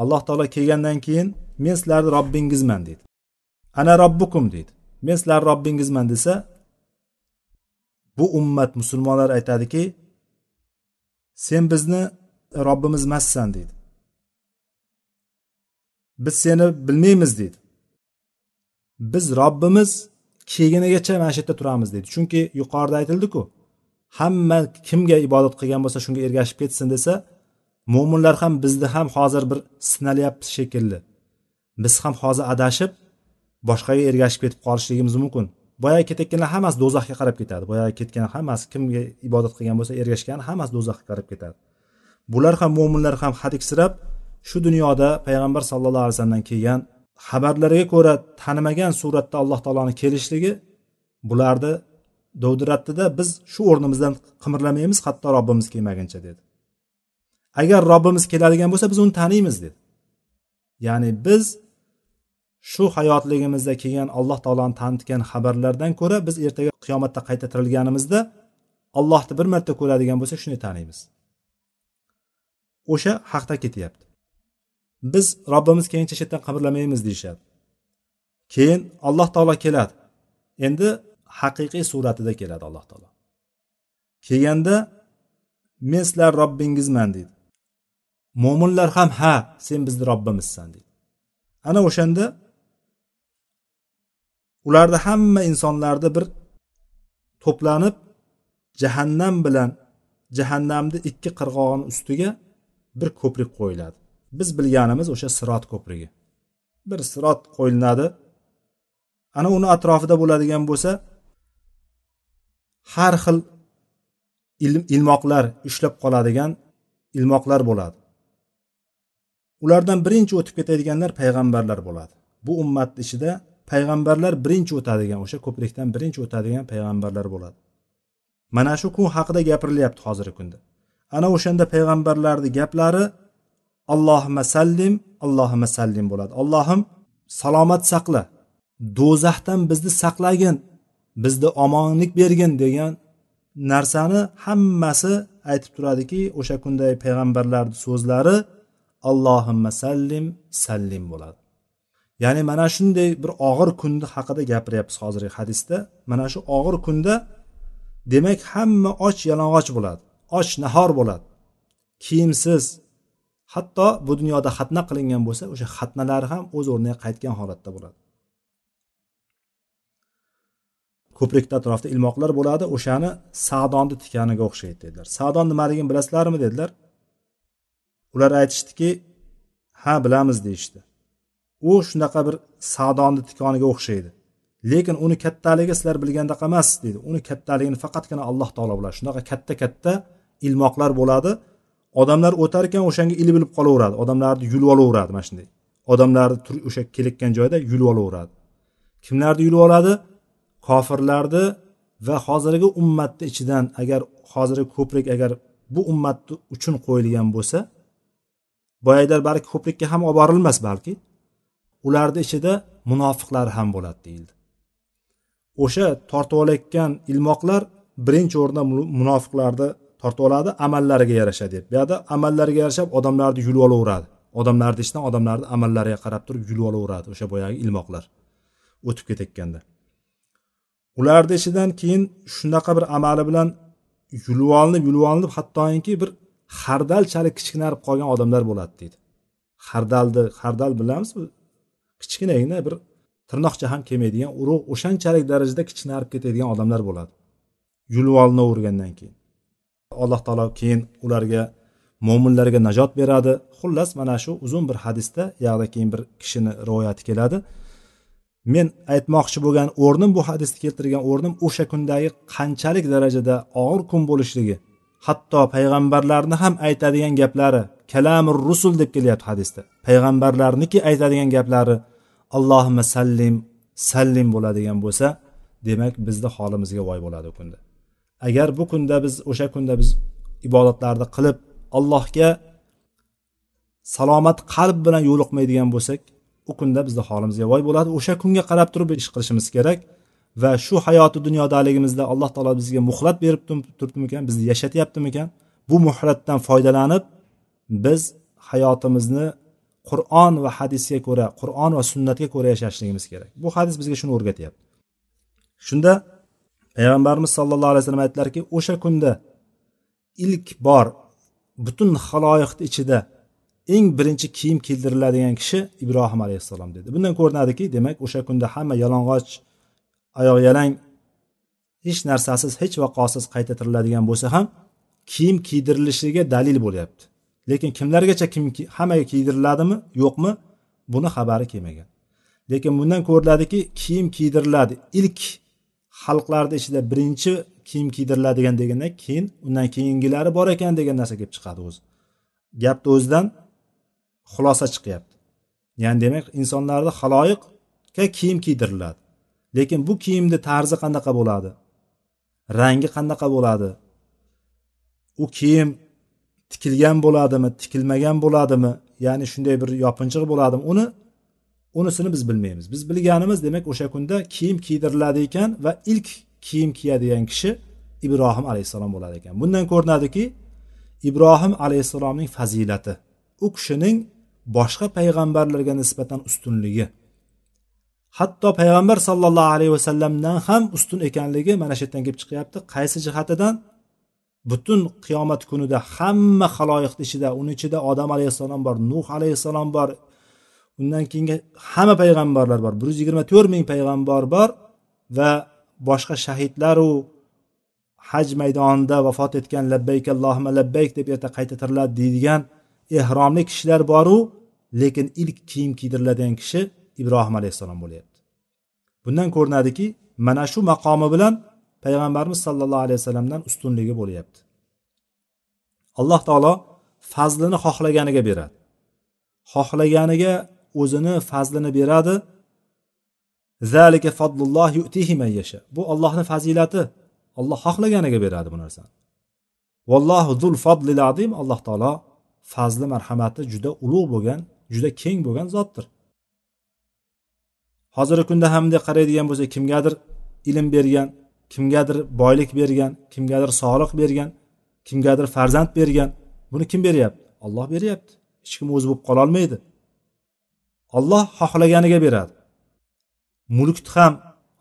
Alloh taolo kelgandan keyin men sizlarni robbingizman deydi ana robbukum deydi men sizlarni robbingizman desa bu ummat musulmonlar aytadiki sen bizni robbimiz emassan deydi biz seni bilmaymiz deydi biz robbimiz kelgunigacha mana shu yerda turamiz deydi chunki yuqorida aytildiku hamma kimga ibodat qilgan bo'lsa shunga ergashib ketsin desa mo'minlar ham bizni ham hozir bir sinalyapti shekilli. Biz ham hozir adashib boshqaga ergashib ketib qolishligimiz mumkin. Boyagi ketayotganlar hammasi do'zaxga qarab ketadi. Boyagi ketgan hammasi kimga ibodat qilgan bo'lsa ergashgan hammasi do'zaxga qarab ketadi. Bular ham mo'minlar ham hadiksirab shu dunyoda payg'ambar sallallohu alayhi vasallamdan kelgan xabarlarga ko'ra tanimagan suratda alloh taoloni kelishligi bularni dovdiratdida biz shu o'rnimizdan qimirlamaymiz hatto robbimiz kelmaguncha dedi. Agar robbimiz keladigan bo'lsa biz uni taniymiz dedi. Ya'ni biz shu hayotligimizda kelgan alloh taoloni tanitgan xabarlardan ko'ra biz ertaga qiyomatda qayta tirilganimizda allohni bir marta ko'radigan bo'lsak shuni taniymiz. O'sha haqda ketyapti. Biz robbimiz keyincha chetdan qabrlamaymiz deyishadi. Keyin alloh taolo keladi. Endi haqiqiy suratida keladi alloh taolo. Kelganda men sizlar robbingizman deydi mo'minlar ham ha sen bizni robbimizsan deydi ana o'shanda ularni hamma insonlarni bir to'planib jahannam bilan jahannamni ikki qirg'og'ini ustiga bir ko'prik qo'yiladi. Biz bilganimiz o'sha sirot ko'prigi. Bir sirot qo'yilinadi. Ana uni atrofida bo'ladigan bo'lsa har xil ilmoqlar ushlab qoladigan ilmoqlar bo'ladi. Ulardan birinchi o'tib ketadiganlar payg'ambarlar bo'ladi. Bu ummatni ichida payg'ambarlar birinchi o'tadigan o'sha ko'prikdan birinchi o'tadigan payg'ambarlar bo'ladi. Mana shu kun haqida gapirilyapti hozirgi kunda. Ana o'shanda payg'ambarlarni gaplari allohima sallim allohima sallim bo'ladi. Allohim salomat saqla. Do'zaxdan bizni saqlagin bizni omonlik bergin degan narsani hammasi aytib turadiki o'sha kunday payg'ambarlarni so'zlari allohimma sallim sallim bo'ladi. Ya'ni mana shunday bir og'ir kunni haqida gapiryapmiz hozirgi hadisda. Mana shu og'ir kunda demak hamma och yalang'och bo'ladi och nahor bo'ladi kiyimsiz. Hatto bu dunyoda xatna qilingan bo'lsa o'sha xatnalari ham o'z o'rniga qaytgan holatda bo'ladi. Ko'prikni atrofida ilmoqlar bo'ladi o'shani sadonni tikaniga o'xshaydi dedilar. Sadon nimaligini bilasizlarmi dedilar. Ular aytishdiki ha bilamiz deyishdi. U shunaqa bir sadonni tikoniga o'xshaydi. Lekin uni kattaligi sizlar bilgandaqa emas deydi. Uni kattaligini faqatgina alloh taolo biladi. Shunaqa katta katta ilmoqlar bo'ladi. Odamlar o'tar ekan o'shanga ilib ilib qolaveradi. Odamlarni yulib olaveradi mana shunday. Odamlarni o'sha kelayotgan joyda yulib olaveradi. Kimlarni yulib oladi? Kofirlarni va hozirgi ummatni ichidan agar hozirgi ko'prik agar bu ummatni uchun qo'yilgan bo'lsa boyagilar balki ko'prikka ham olib borilmas balki. Ularni ichida munofiqlar ham bo'ladi deyildi. O'sha tortib olayotgan ilmoqlar birinchi o'rinda munofiqlarni tortib oladi amallariga yarasha deb bu yoqda amallariga yarashab odamlarni yulib olaveradi. Odamlarni ichidan odamlarni amallariga qarab turib yulib olaveradi o'sha boyagi ilmoqlar o'tib ketayotganda. Ularni ichidan keyin shunaqa bir amali bilan yulib olinib yulib olinib hattoki bir xardalchalik kichkinarib qolgan odamlar bo'ladi deydi. Xardalni xardal bilamiz kichkinagina bir tirnoqcha ham kelmaydigan urug' o'shanchalik darajada kichkinarib ketadigan odamlar bo'ladi. Yulib olinavergandan keyin. Alloh taolo keyin ularga mo'minlarga najot beradi. Xullas mana shu uzun bir hadisda yoqda keyin bir kishini rivoyati keladi. Men aytmoqchi bo'lgan o'rnim bu hadisni keltirgan o'rnim o'sha kundagi qanchalik darajada og'ir kun bo'lishligi hatto payg'ambarlarni ham aytadigan gaplari kalamur rusul deb kelyapti hadisda. Payg'ambarlarniki aytadigan gaplari allohimma sallim sallim bo'ladigan bo'lsa demak bizni holimizga voy bo'ladi u kunda. Agar bu kunda biz o'sha kunda biz ibodatlarni qilib allohga salomat qalb bilan yo'liqmaydigan bo'lsak u kunda bizni holimizga voy bo'ladi. O'sha kunga qarab turib ish qilishimiz kerak. Va shu hayoti dunyodaligimizda alloh taolo bizga muhlat berib turibdimikan bizni yashatyaptimikan? Bu muhlatdan foydalanib biz hayotimizni qur'on va hadisga ko'ra qur'on va sunnatga ko'ra yashashligimiz kerak. Bu hadis bizga shuni o'rgatyapti. Shunda payg'ambarimiz sallallohu alayhi vasallam aytdilarki o'sha kunda ilk bor butun haloyiqni ichida eng birinchi kiyim kiydiriladigan kishi ibrohim alayhissalom dedi. Bundan ko'rinadiki demak o'sha kunda hamma yalang'och oyoq yalang hech narsasiz hech vaqosiz qayta tiriladigan bo'lsa ham kiyim kiydirilishiga dalil bo'lyapti. Lekin kimlargacha kim hammaga kiydiriladimi yo'qmi buni xabari kelmagan. Lekin bundan ko'riladiki kiyim kiydiriladi. Ilk xalqlarni ichida birinchi kiyim kiydiriladigan deganda keyin undan keyingilari bor ekan degan narsa kelib chiqadi o'zi. Gapni o'zidan xulosa chiqyapti. Ya'ni demak insonlarni haloyiqga kiyim kiydiriladi. Lekin bu kiyimni tarzi qanaqa bo'ladi? Rangi qanaqa bo'ladi? U kiyim tikilgan bo'ladimi tikilmagan bo'ladimi? Ya'ni shunday bir yopinchiq bo'ladimi? Uni unisini biz bilmaymiz. Biz bilganimiz demak o'sha kunda kiyim kiydiriladi ekan va ilk kiyim kiyadigan kishi ibrohim alayhissalom bo'ladi ekan. Bundan ko'rinadiki ibrohim alayhissalomning fazilati u kishining boshqa payg'ambarlarga nisbatan ustunligi hatto payg'ambar sollallohu alayhi vasallamdan ham ustun ekanligi mana shu yerdan kelib chiqyapti. Qaysi jihatidan? Butun qiyomat kunida hamma haloyiqni ichida uni ichida odam alayhissalom bor nuh alayhissalom bor. Undan keyingi hamma payg'ambarlar bor. Bir yuz yigirma to'rt ming payg'ambar bor va boshqa shahidlaru haj maydonida vafot etgan labbayk allohima labbayk deb erta qayta tiriladi deydigan ehromli kishilar boru lekin ilk kiyim kiydiriladigan kishi ibrohim alayhissalom bo'lyapti. Bundan ko'rinadiki mana shu maqomi bilan payg'ambarimiz sollallohu alayhi vasallamdan ustunligi bo'lyapti. Alloh taolo fazlini xohlaganiga beradi. Xohlaganiga o'zini fazlini beradi. Zalika fadlulloh yutihi man yasha. Bu ollohni fazilati. Olloh xohlaganiga beradi bu narsani. Vallohu zul fadlil azim. Alloh taolo fazli marhamati juda ulug' bo'lgan juda keng bo'lgan zotdir. Hozirgi kunda ham bunday qaraydigan bo'lsak kimgadir ilm bergan kimgadir boylik bergan kimgadir sog'liq bergan kimgadir farzand bergan buni kim beryapti? Olloh beryapti. Hech kim o'zi bo'lib qololmaydi. Olloh xohlaganiga beradi. Mulkni ham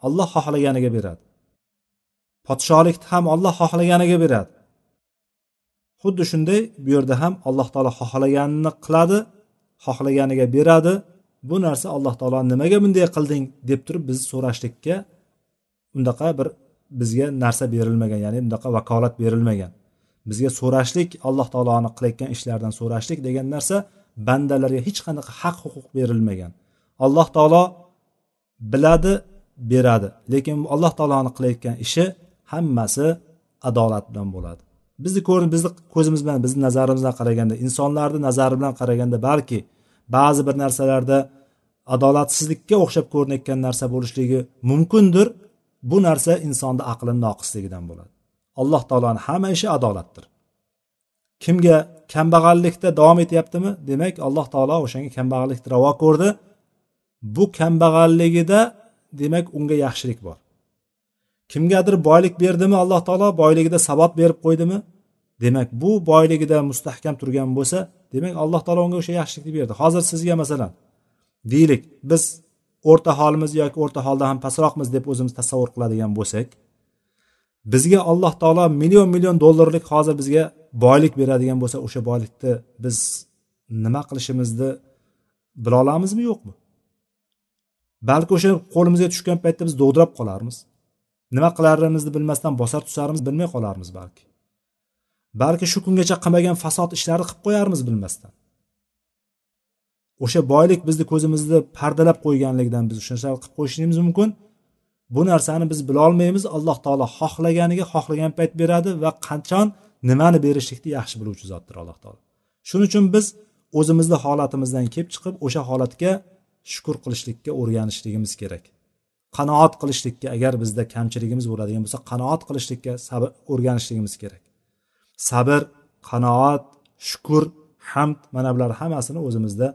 olloh xohlaganiga beradi. Podshohlikni ham olloh xohlaganiga beradi. Xuddi shunday bu yerda ham alloh taolo xohlaganini qiladi xohlaganiga beradi. Bu narsa alloh taolo nimaga bunday qilding deb turib biz so'rashlikka undaqa bir bizga narsa berilmagan ya'ni bunaqa vakolat berilmagan. Bizga so'rashlik alloh taoloni qilayotgan ishlaridan so'rashlik degan narsa bandalarga hech qanaqa haq huquq berilmagan. Alloh taolo biladi beradi lekin alloh taoloni qilayotgan ishi hammasi adolat bilan bo'ladi. Bizni ko'rib bizni ko'zimiz bilan bizni nazarimiz bilan qaraganda insonlarni nazari bilan qaraganda balki ba'zi bir narsalarda adolatsizlikka o'xshab ko'rinayotgan narsa bo'lishligi mumkindir. Bu narsa insonni aqlini noqisligidan bo'ladi. Alloh taoloni hamma ishi adolatdir. Kimga kambag'allikda davom etyaptimi? Demak alloh taolo o'shanga kambag'allikni ravo ko'rdi. Bu kambag'alligida demak unga yaxshilik bor. Kimgadir boylik berdimi alloh taolo? Boyligida sabot berib qo'ydimi? Demak bu boyligida mustahkam turgan bo'lsa demak alloh taolo unga o'sha yaxshilikni berdi. Hozir sizga masalan deylik biz o'rta holimiz yoki o'rta holdan ham pastroqmiz deb o'zimiz tasavvur qiladigan bo'lsak bizga alloh taolo million million dollarlik hozir bizga boylik beradigan bo'lsa o'sha boylikni biz nima qilishimizni bila olamizmi yo'qmi? Balki o'sha qo'limizga tushgan paytda biz dovdirab qolarmiz. Nima qilarimizni bilmasdan bosar tusarimiz bilmay qolarmiz balki. Balki shu kungacha qilmagan fasod ishlarni qilib qo'yarmiz bilmasdan. O'sha boylik bizni ko'zimizni pardalab qo'yganligidan biz o'sha narsalarni qilib qo'yishimiz mumkin. Bu narsani biz bilolmaymiz alloh taolo xohlaganiga xohlagan payt beradi va qachon nimani berishlikni yaxshi biluvchi zotdir alloh taolo. Shuning uchun biz o'zimizni holatimizdan kelib chiqib o'sha holatga shukur qilishlikka o'rganishligimiz kerak. Qanoat qilishlikka agar bizda kamchiligimiz bo'ladigan bo'lsa qanoat qilishlikka sabr o'rganishligimiz kerak. Sabr qanoat shukur hamd. Mana bular hammasini o'zimizda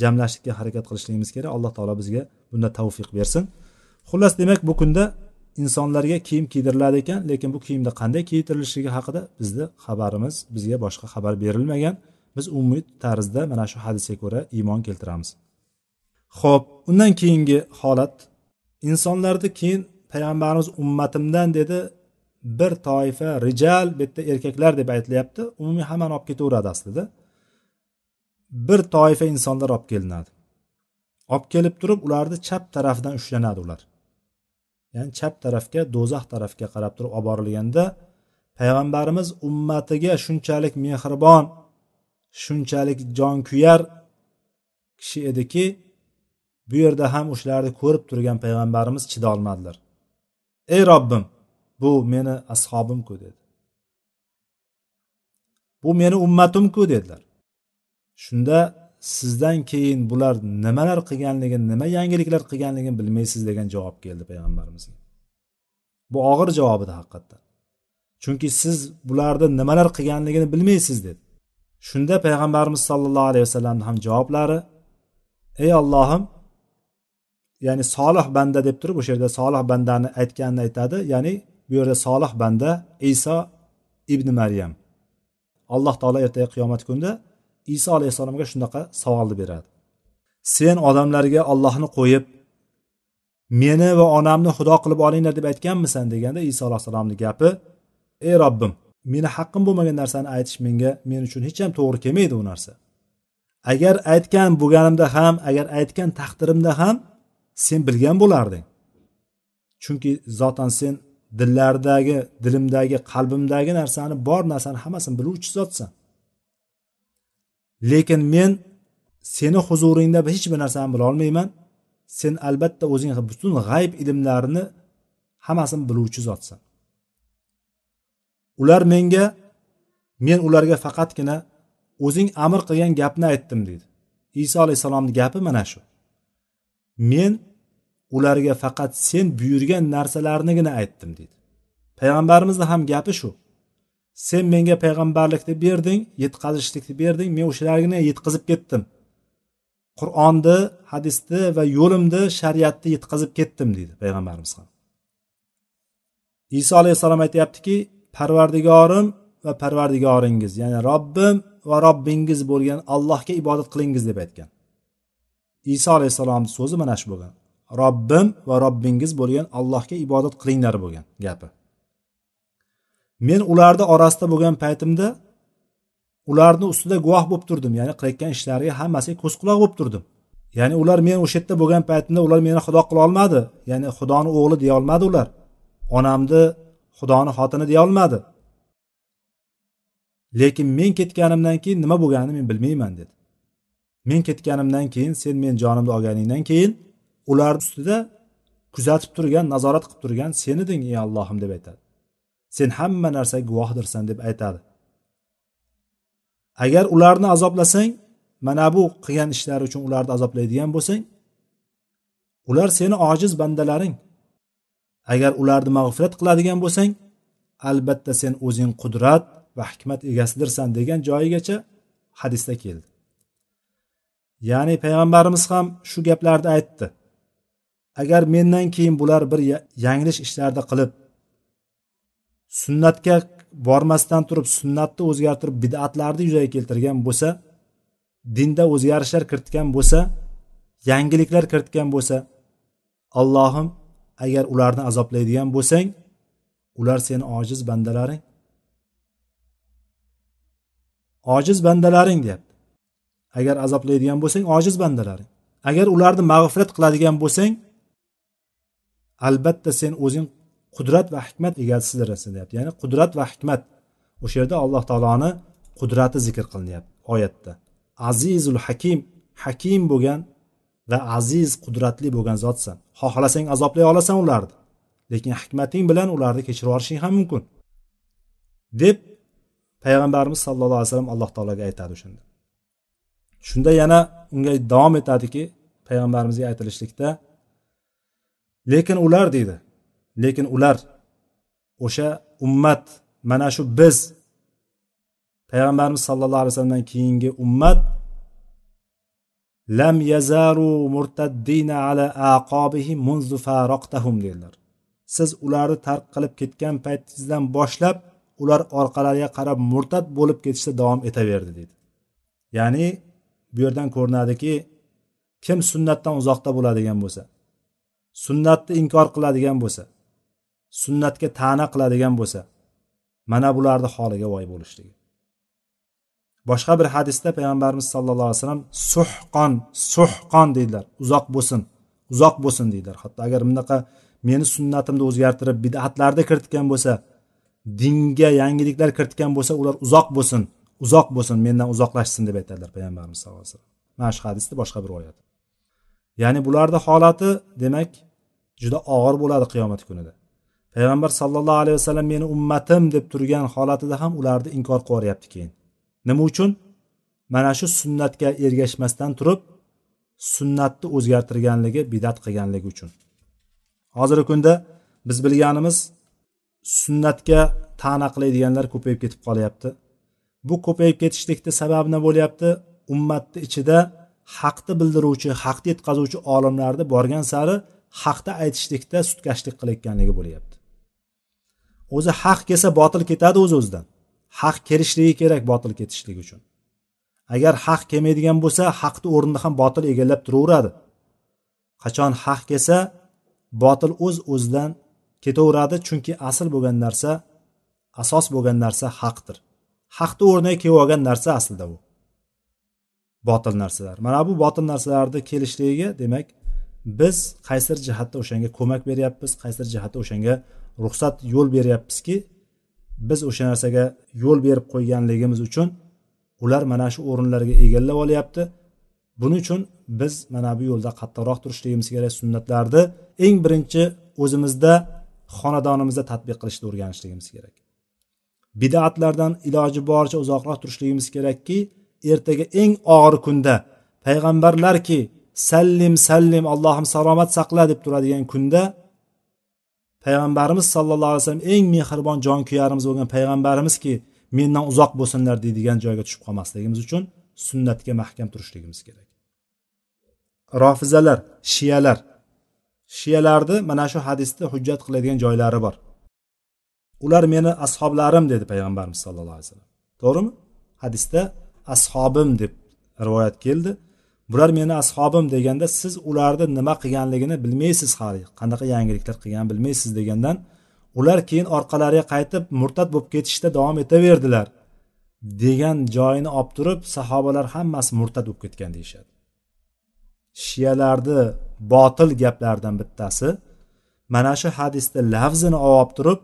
jamlashlikka harakat qilishligimiz kerak. Alloh taolo bizga bunda tavfiq bersin. Xullas demak bu kunda insonlarga kiyim kiydiriladi ekan lekin bu kiyimda qanday kiydirilishligi haqida bizni xabarimiz bizga boshqa xabar berilmagan. Biz umumiy tarzda mana shu hadisga ko'ra iymon keltiramiz. Ho'p undan keyingi holat. Insonlarni keyin payg'ambarimiz ummatimdan dedi bir toifa rijal bu yerda erkaklar deb aytilyapti umumiy hammani olib ketaveradi aslida. Bir toifa insonlar olib kelinadi. Olib kelib turib ularni chap tarafidan ushlanadi ular. Ya'ni chap tarafga do'zax tarafga qarab turib olib borilganda payg'ambarimiz ummatiga shunchalik mehribon shunchalik jonkuyar kishi ediki bu yerda ham o'shalarni ko'rib turgan payg'ambarimiz chidolmadilar. Ey robbim bu meni ashobimku dedi. Bu meni ummatimku dedilar. Shunda sizdan keyin bular nimalar qilganligini nima yangiliklar qilganligini bilmaysiz degan javob keldi payg'ambarimizga. Bu og'ir javob edi haqiqatdan. Chunki siz bularni nimalar qilganligini bilmaysiz dedi. Shunda payg'ambarimiz sollallohu alayhi vasallamni ham javoblari ey ollohim ya'ni solih banda deb turib o'sha yerda solih bandani aytganini aytadi ya'ni bu yerda solih banda iso ibn maryam. Alloh taolo ertaga qiyomat kunida iso alayhissalomga shunaqa savolni beradi. Sen odamlarga ollohni qo'yib meni va onamni xudo qilib olinglar deb aytganmisan deganda iso alayhissalomni gapi ey robbim meni haqqim bo'lmagan narsani aytish menga men uchun hech ham to'g'ri kelmaydi u narsa. Agar aytgan bo'lganimda ham agar aytgan taqdirimda ham sen bilgan bo'larding. Chunki zotan sen dillardagi dilimdagi qalbimdagi narsani bor narsani hammasini biluvchi zotsan. Lekin men seni huzuringda hech bir narsani bilolmayman sen albatta o'zing butun g'ayb ilmlarini hammasini biluvchi zotsan. Ular menga men ularga faqatgina o'zing amr qilgan gapni aytdim deydi. Iso alayhissalomni gapi mana shu. Men ularga faqat sen buyurgan narsalarnigina aytdim deydi payg'ambarimizni ham gapi shu. Sen menga payg'ambarlikni berding yetkazishlikni berding men o'shalargina yetkazib ketdim. Qur'onni hadisni va yo'limni shariatni yetkazib ketdim deydi payg'ambarimiz ham. Iso alayhissalom aytyaptiki parvardigorim va parvardigoringiz ya'ni robbim va robbingiz bo'lgan allohga ibodat qilingiz deb aytgan. Iso alayhissalomni so'zi mana shu bo'lgan. Robbim va robbingiz bo'lgan allohga ibodat qilinglar bo'lgan gapi. Men ularni orasida bo'lgan paytimda ularni ustida guvoh bo'lib turdim ya'ni qilayotgan ishlariga hammasiga ko'z quloq bo'lib turdim. Ya'ni ular men o'sha yerda bo'lgan paytimda ular meni xudo qila olmadi ya'ni xudoni o'g'li deya olmadi ular. Onamni xudoni xotini deya olmadi. Lekin men ketganimdan keyin nima bo'lganini men bilmayman dedi. Men ketganimdan keyin sen men jonimni olganingdan keyin ular ustida kuzatib turgan nazorat qilib turgan sen eding ey allohim deb aytadi. Sen hamma narsaga guvohdirsan deb aytadi. Agar ularni azoblasang mana bu qilgan ishlari uchun ularni azoblaydigan bo'lsang ular seni ojiz bandalaring. Agar ularni mag'firat qiladigan bo'lsang albatta sen o'zing qudrat va hikmat egasidirsan degan joyigacha hadisda keldi. Ya'ni payg'ambarimiz ham shu gaplarni aytdi. Agar mendan keyin bular bir yanglish ishlarni qilib sunnatga bormasdan turib sunnatni o'zgartirib bid'atlarni yuzaga keltirgan bo'lsa dinda o'zgarishlar kiritgan bo'lsa yangiliklar kiritgan bo'lsa allohim agar ularni azoblaydigan bo'lsang ular seni ojiz bandalaring. Ojiz bandalaring deyapti. Agar azoblaydigan bo'lsang ojiz bandalaring. Agar ularni mag'firat qiladigan bo'lsang albatta sen o'zing qudrat va hikmat egasidirsan deyapti. Ya'ni qudrat va hikmat. O'sha yerda alloh taoloni qudrati zikr qilinyapti oyatda. Azizul hakim hakim bo'lgan va aziz qudratli bo'lgan zotsan. Xohlasang azoblay olasan ularni. Lekin hikmating bilan ularni kechirib yuborishing ham mumkin. Deb payg'ambarimiz sallallohu alayhi vasallam alloh taologa aytadi o'shanda shunda yana unga davom etadiki payg'ambarimizga aytilishlikda lekin ular deydi lekin ular o'sha ummat mana shu biz. Payg'ambarimiz sallallohu alayhi vasallamdan keyingi ummat lam yazaru murtaddina ala aqobihim munzu faroqtahum dedilar. Siz ularni tark qilib ketgan paytingizdan boshlab ular orqalariga qarab murtad bo'lib ketishda davom etaverdi dedi ya'ni bu yerdan ko'rinadiki kim sunnatdan uzoqda bo'ladigan bo'lsa sunnatni inkor qiladigan bo'lsa sunnatga ta'na qiladigan bo'lsa mana bularni holiga voy bo'lishligi. Boshqa bir hadisda payg'ambarimiz sallallohu alayhi vasallam suhqon suhqon deydilar. Uzoq bo'lsin uzoq bo'lsin deydilar. Hatto agar bunaqa meni sunnatimni o'zgartirib bidatlarni kiritgan bo'lsa dinga yangiliklar kiritgan bo'lsa ular uzoq bo'lsin uzoq bo'lsin mendan uzoqlashsin deb aytadilar payg'ambarimiz sallallohu alayhi vasallam. Mana shu hadisni boshqa bir oyat ya'ni bularni holati demak juda og'ir bo'ladi qiyomat kunida. Payg'ambar sallallohu alayhi vasallam meni ummatim deb turgan holatida ham ularni inkor qilyapti keyin. Nima uchun? Mana shu sunnatga ergashmasdan turib sunnatni o'zgartirganligi bidat qilganligi uchun. Hozirgi kunda biz bilganimiz sunnatga ta'na qiladiganlar ko'payib ketib qolyapti. Bu ko'payib ketishlikni sababi nima bo'lyapti? Ummatni ichida haqni bildiruvchi haqni yetkazuvchi olimlarni borgan sari haqni aytishlikda sutkashlik qilayotganligi bo'lyapti. O'zi haq kelsa botil ketadi o'z o'zidan. Haq kelishligi kerak botil ketishligi uchun. Agar haq kelmaydigan bo'lsa haqni o'rnini ham botil egallab turaveradi. Qachon haq kelsa botil o'z o'zidan ketaveradi chunki asl bo'lgan narsa asos bo'lgan narsa haqdir. Haqni o'rniga kelib olgan narsa aslida u botil narsalar. Mana bu botil narsalarni kelishligiga demak biz qaysidir jihatda o'shanga ko'mak beryapmiz qaysidir jihatda o'shanga ruxsat yo'l beryapmizki biz o'sha narsaga yo'l berib qo'yganligimiz uchun ular mana shu o'rinlarga egallab olyapti. Buning uchun biz mana bu yo'lda qattiqroq turishligimiz kerak sunnatlarni eng birinchi o'zimizda xonadonimizda tadbiq qilishni o'rganishligimiz kerak. Bidatlardan iloji boricha uzoqroq turishligimiz kerakki ertaga eng og'ir kunda payg'ambarlarki sallim sallim allohim salomat saqla deb turadigan kunda payg'ambarimiz sallallohu alayhi vasallam eng mehribon jonkuyarimiz bo'lgan payg'ambarimizki mendan uzoq bo'lsinlar deydigan joyga tushib qolmasligimiz uchun sunnatga mahkam turishligimiz kerak. Rofizalar shiyalar. Shiyalarni mana shu hadisda hujjat qiladigan joylari bor. Ular meni ashoblarim dedi payg'ambarimiz sallallohu alayhi vasallam. To'g'rimi? Hadisda ashobim deb rivoyat keldi. Bular meni ashobim deganda siz ularni nima qilganligini bilmaysiz hali. Qanaqa yangiliklar qilganini bilmaysiz degandan ular keyin orqalariga qaytib murtad bo'lib ketishda davom etaverdilar degan joyini olib turib sahobalar hammasi murtad bo'lib ketgan deyishadi. Shiyalarni botil gaplaridan bittasi mana shu hadisda lafzini olib turib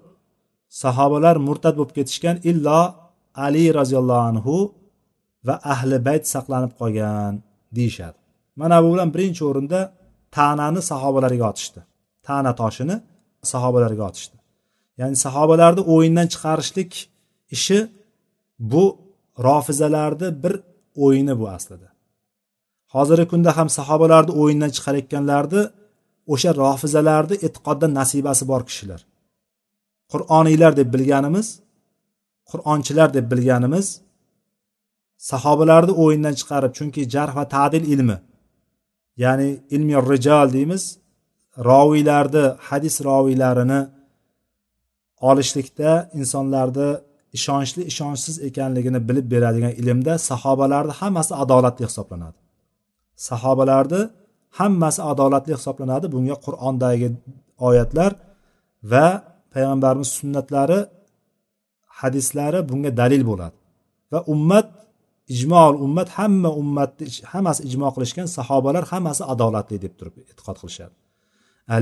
sahobalar murtad bo'lib ketishgan illo ali roziyallohu anhu va ahli bayt saqlanib qolgan deyishadi. Mana bu bilan birinchi o'rinda ta'nani sahobalarga otishdi. Ta'na toshini sahobalarga otishdi. Ya'ni sahobalarni o'yindan chiqarishlik ishi bu rofizalarni bir o'yini bu aslida. Hozirgi kunda ham sahobalarni o'yindan chiqarayotganlarni o'sha rofizalarni e'tiqodda nasibasi bor kishilar. Qur'oniylar deb bilganimiz qur'onchilar deb bilganimiz sahobalarni o'yindan chiqarib chunki jarh va tadil ilmi ya'ni ilmi rijal deymiz roviylarni hadis roviylarini olishlikda insonlarni ishonchli ishonchsiz ekanligini bilib beradigan ilmda sahobalarni hammasi adolatli hisoblanadi. Sahobalarni hammasi adolatli hisoblanadi. Bunga qur'ondagi oyatlar va payg'ambarimiz sunnatlari hadislari bunga dalil bo'ladi. Va ummat ijmol ummat hamma ummatni hammasi ijmo qilishgan sahobalar hammasi adolatli deb turib e'tiqod qilishadi.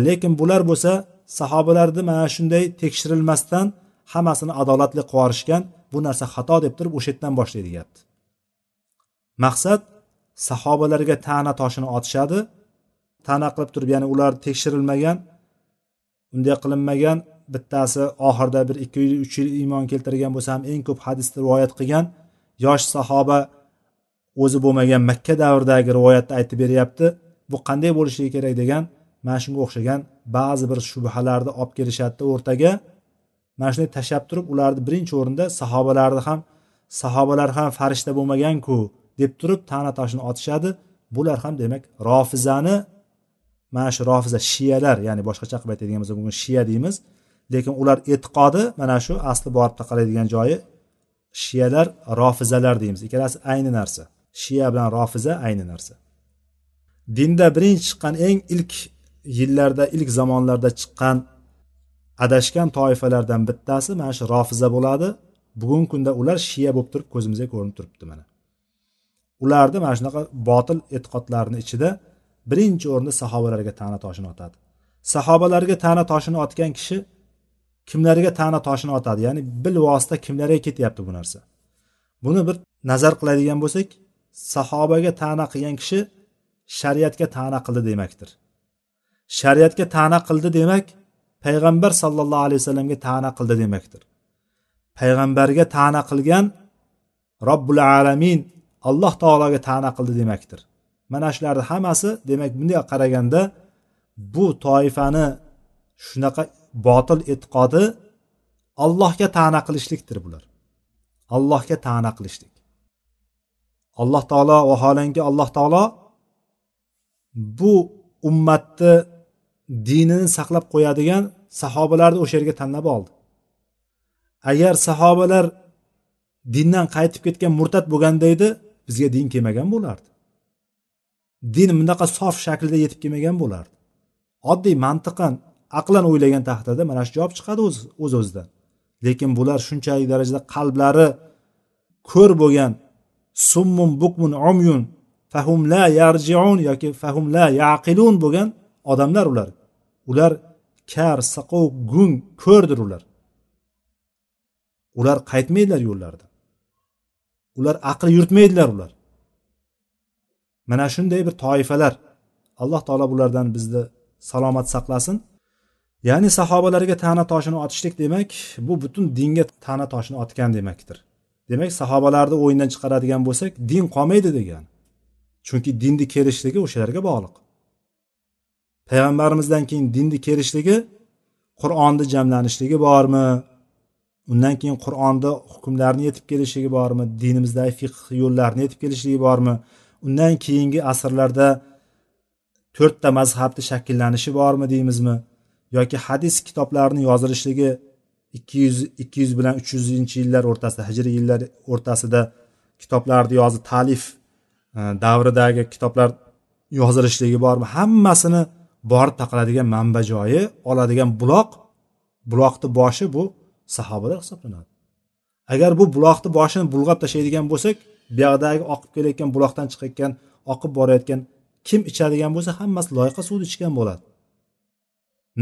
Lekin bular bo'lsa sahobalarni mana shunday tekshirilmasdan hammasini adolatli qilib yuborishgan bu narsa xato deb turib o'sha yerdan boshlaydi gapni maqsad sahobalarga ta'na toshini otishadi ta'na qilib turib ya'ni ular tekshirilmagan unday qilinmagan bittasi oxirida bir ikki yil uch yil iymon keltirgan bo'lsa ham eng ko'p hadisni rivoyat qilgan yosh sahoba o'zi bo'lmagan makka davridagi rivoyatni aytib beryapti bu qanday bo'lishligi kerak degan mana shunga o'xshagan ba'zi bir shubhalarni olib kelishadida o'rtaga. Mana shunday tashlab turib ularni birinchi o'rinda sahobalarni ham sahobalar ham farishta bo'lmaganku deb turib ta'na toshini otishadi. Bular ham demak rofizani mana shu rofiza shiyalar ya'ni boshqacha qilib aytadigan bo'lsak bugun shiya deymiz. Lekin ular e'tiqodi mana shu asli borib taqaladigan joyi shiyalar rofizalar deymiz. Ikkalasi ayni narsa. Shiya bilan rofiza ayni narsa. Dinda birinchi chiqqan eng ilk yillarda ilk zamonlarda chiqqan adashgan toifalardan bittasi mana shu rofiza bo'ladi. Bugungi kunda ular shiya bo'lib turib ko'zimizga ko'rinib turibdi mana. Ularni mana shunaqa botil e'tiqodlarni ichida birinchi o'rinda sahobalarga ta'na toshini otadi. Sahobalarga ta'na toshini otgan kishi kimlarga ta'na toshini otadi? Ya'ni bilvosita kimlarga ketyapti bu narsa? Buni bir nazar qiladigan bo'lsak sahobaga ta'na qilgan kishi shariatga ta'na qildi demakdir. Shariatga ta'na qildi demak payg'ambar sallallohu alayhi vasallamga ta'na qildi demakdir. Payg'ambarga ta'na qilgan robbul alamin alloh taologa ta'na qildi demakdir. Mana shularni hammasi demak bunday qaraganda bu toifani shunaqa botil e'tiqodi allohga ta'na qilishlikdir bular. Allohga ta'na qilishlik. Alloh taolo vaholanki alloh taolo bu ummatni dinini saqlab qo'yadigan sahobalarni o'sha yerga tanlab oldi. Agar sahobalar dindan qaytib ketgan murtad bo'lganda edi bizga din kelmagan bo'lardi. Din bunaqa sof shaklda yetib kelmagan bo'lardi. Oddiy mantiqan aqlan o'ylagan taqdirda mana shu javob chiqadi o'z o'z o'zidan. Lekin bular shunchalik darajada qalblari ko'r bo'lgan summun bukmun umyun fahum la yarjiun yoki fahum la yaqilun bo'lgan odamlar ular. Ular kar saqov gung ko'rdir ular. Ular qaytmaydilar yo'llarida ular aql yuritmaydilar ular. Mana shunday bir toifalar. Alloh taolo bulardan bizni salomat saqlasin. Ya'ni sahobalarga ta'na toshini otishlik demak bu butun dinga ta'na toshini otgan demakdir. Demak sahobalarni o'yindan chiqaradigan bo'lsak din qolmaydi degan. Chunki dinni kelishligi o'shalarga bog'liq. Payg'ambarimizdan keyin dinni kelishligi qur'onni jamlanishligi bormi? Undan keyin qur'onni hukmlarini yetib kelishligi bormi? Dinimizdagi fiqh yo'llarini yetib kelishligi bormi? Undan keyingi asrlarda to'rtta mazhabni shakllanishi bormi deymizmi? Yoki hadis kitoblarini yozilishligi ikki yuz ikki yuz bilan uch yuzinchi yillar o'rtasida hijriy yillar o'rtasida kitoblarni yozib talif e, davridagi kitoblar yozilishligi bormi? Hammasini borib taqiladigan manba joyi oladigan buloq buloqni boshi bu sahobalar hisoblanadi. Agar bu buloqni boshini bulg'ab tashlaydigan bo'lsak buyoqdagi oqib kelayotgan buloqdan chiqayotgan oqib borayotgan kim ichadigan bo'lsa hammasi loyqa suvni ichgan bo'ladi.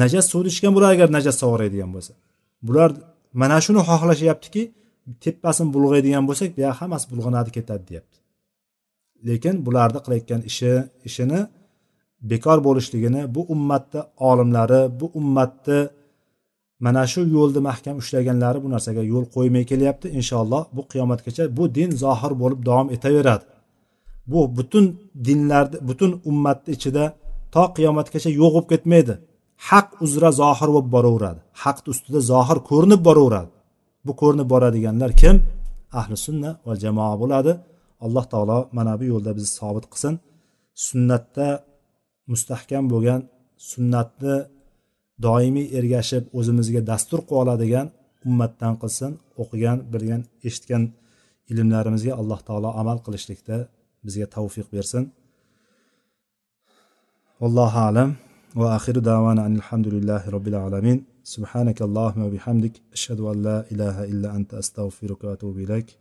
Najas suvni ichgan bo'ladi agar najas sug'oradigan bo'lsa. Bular mana shuni xohlashyaptiki tepasini bulg'aydigan bo'lsak buyog'i hammasi bulg'anadi ketadi deyapti. Lekin bularni qilayotgan ishi ishini bekor bo'lishligini bu ummatni olimlari bu ummatni mana shu yo'lni mahkam ushlaganlari bu narsaga yo'l qo'ymay kelyapti. Inshaalloh bu qiyomatgacha bu din zohir bo'lib davom etaveradi. Bu butun dinlarni butun ummatni ichida to qiyomatgacha yo'q bo'lib ketmaydi. Haq uzra zohir bo'lib boraveradi. Haqni ustida zohir ko'rinib boraveradi. Bu ko'rinib boradiganlar kim? Ahli sunna va jamoa bo'ladi. Alloh taolo mana bu yo'lda bizni sobit qilsin. Sunnatda mustahkam bo'lgan sunnatni doimiy ergashib o'zimizga dastur qilib oladigan ummatdan qilsin o'qigan bilgan eshitgan ilmlarimizga alloh taolo amal qilishlikda bizga tavfiq bersin. Vallohu alam. وآخر دعوانا أن الحمد لله رب العالمين. سبحانك اللهم وبحمدك أشهد أن لا إله إلا أنت أستغفرك وأتوب إليك.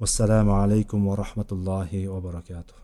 والسلام عليكم ورحمة الله وبركاته.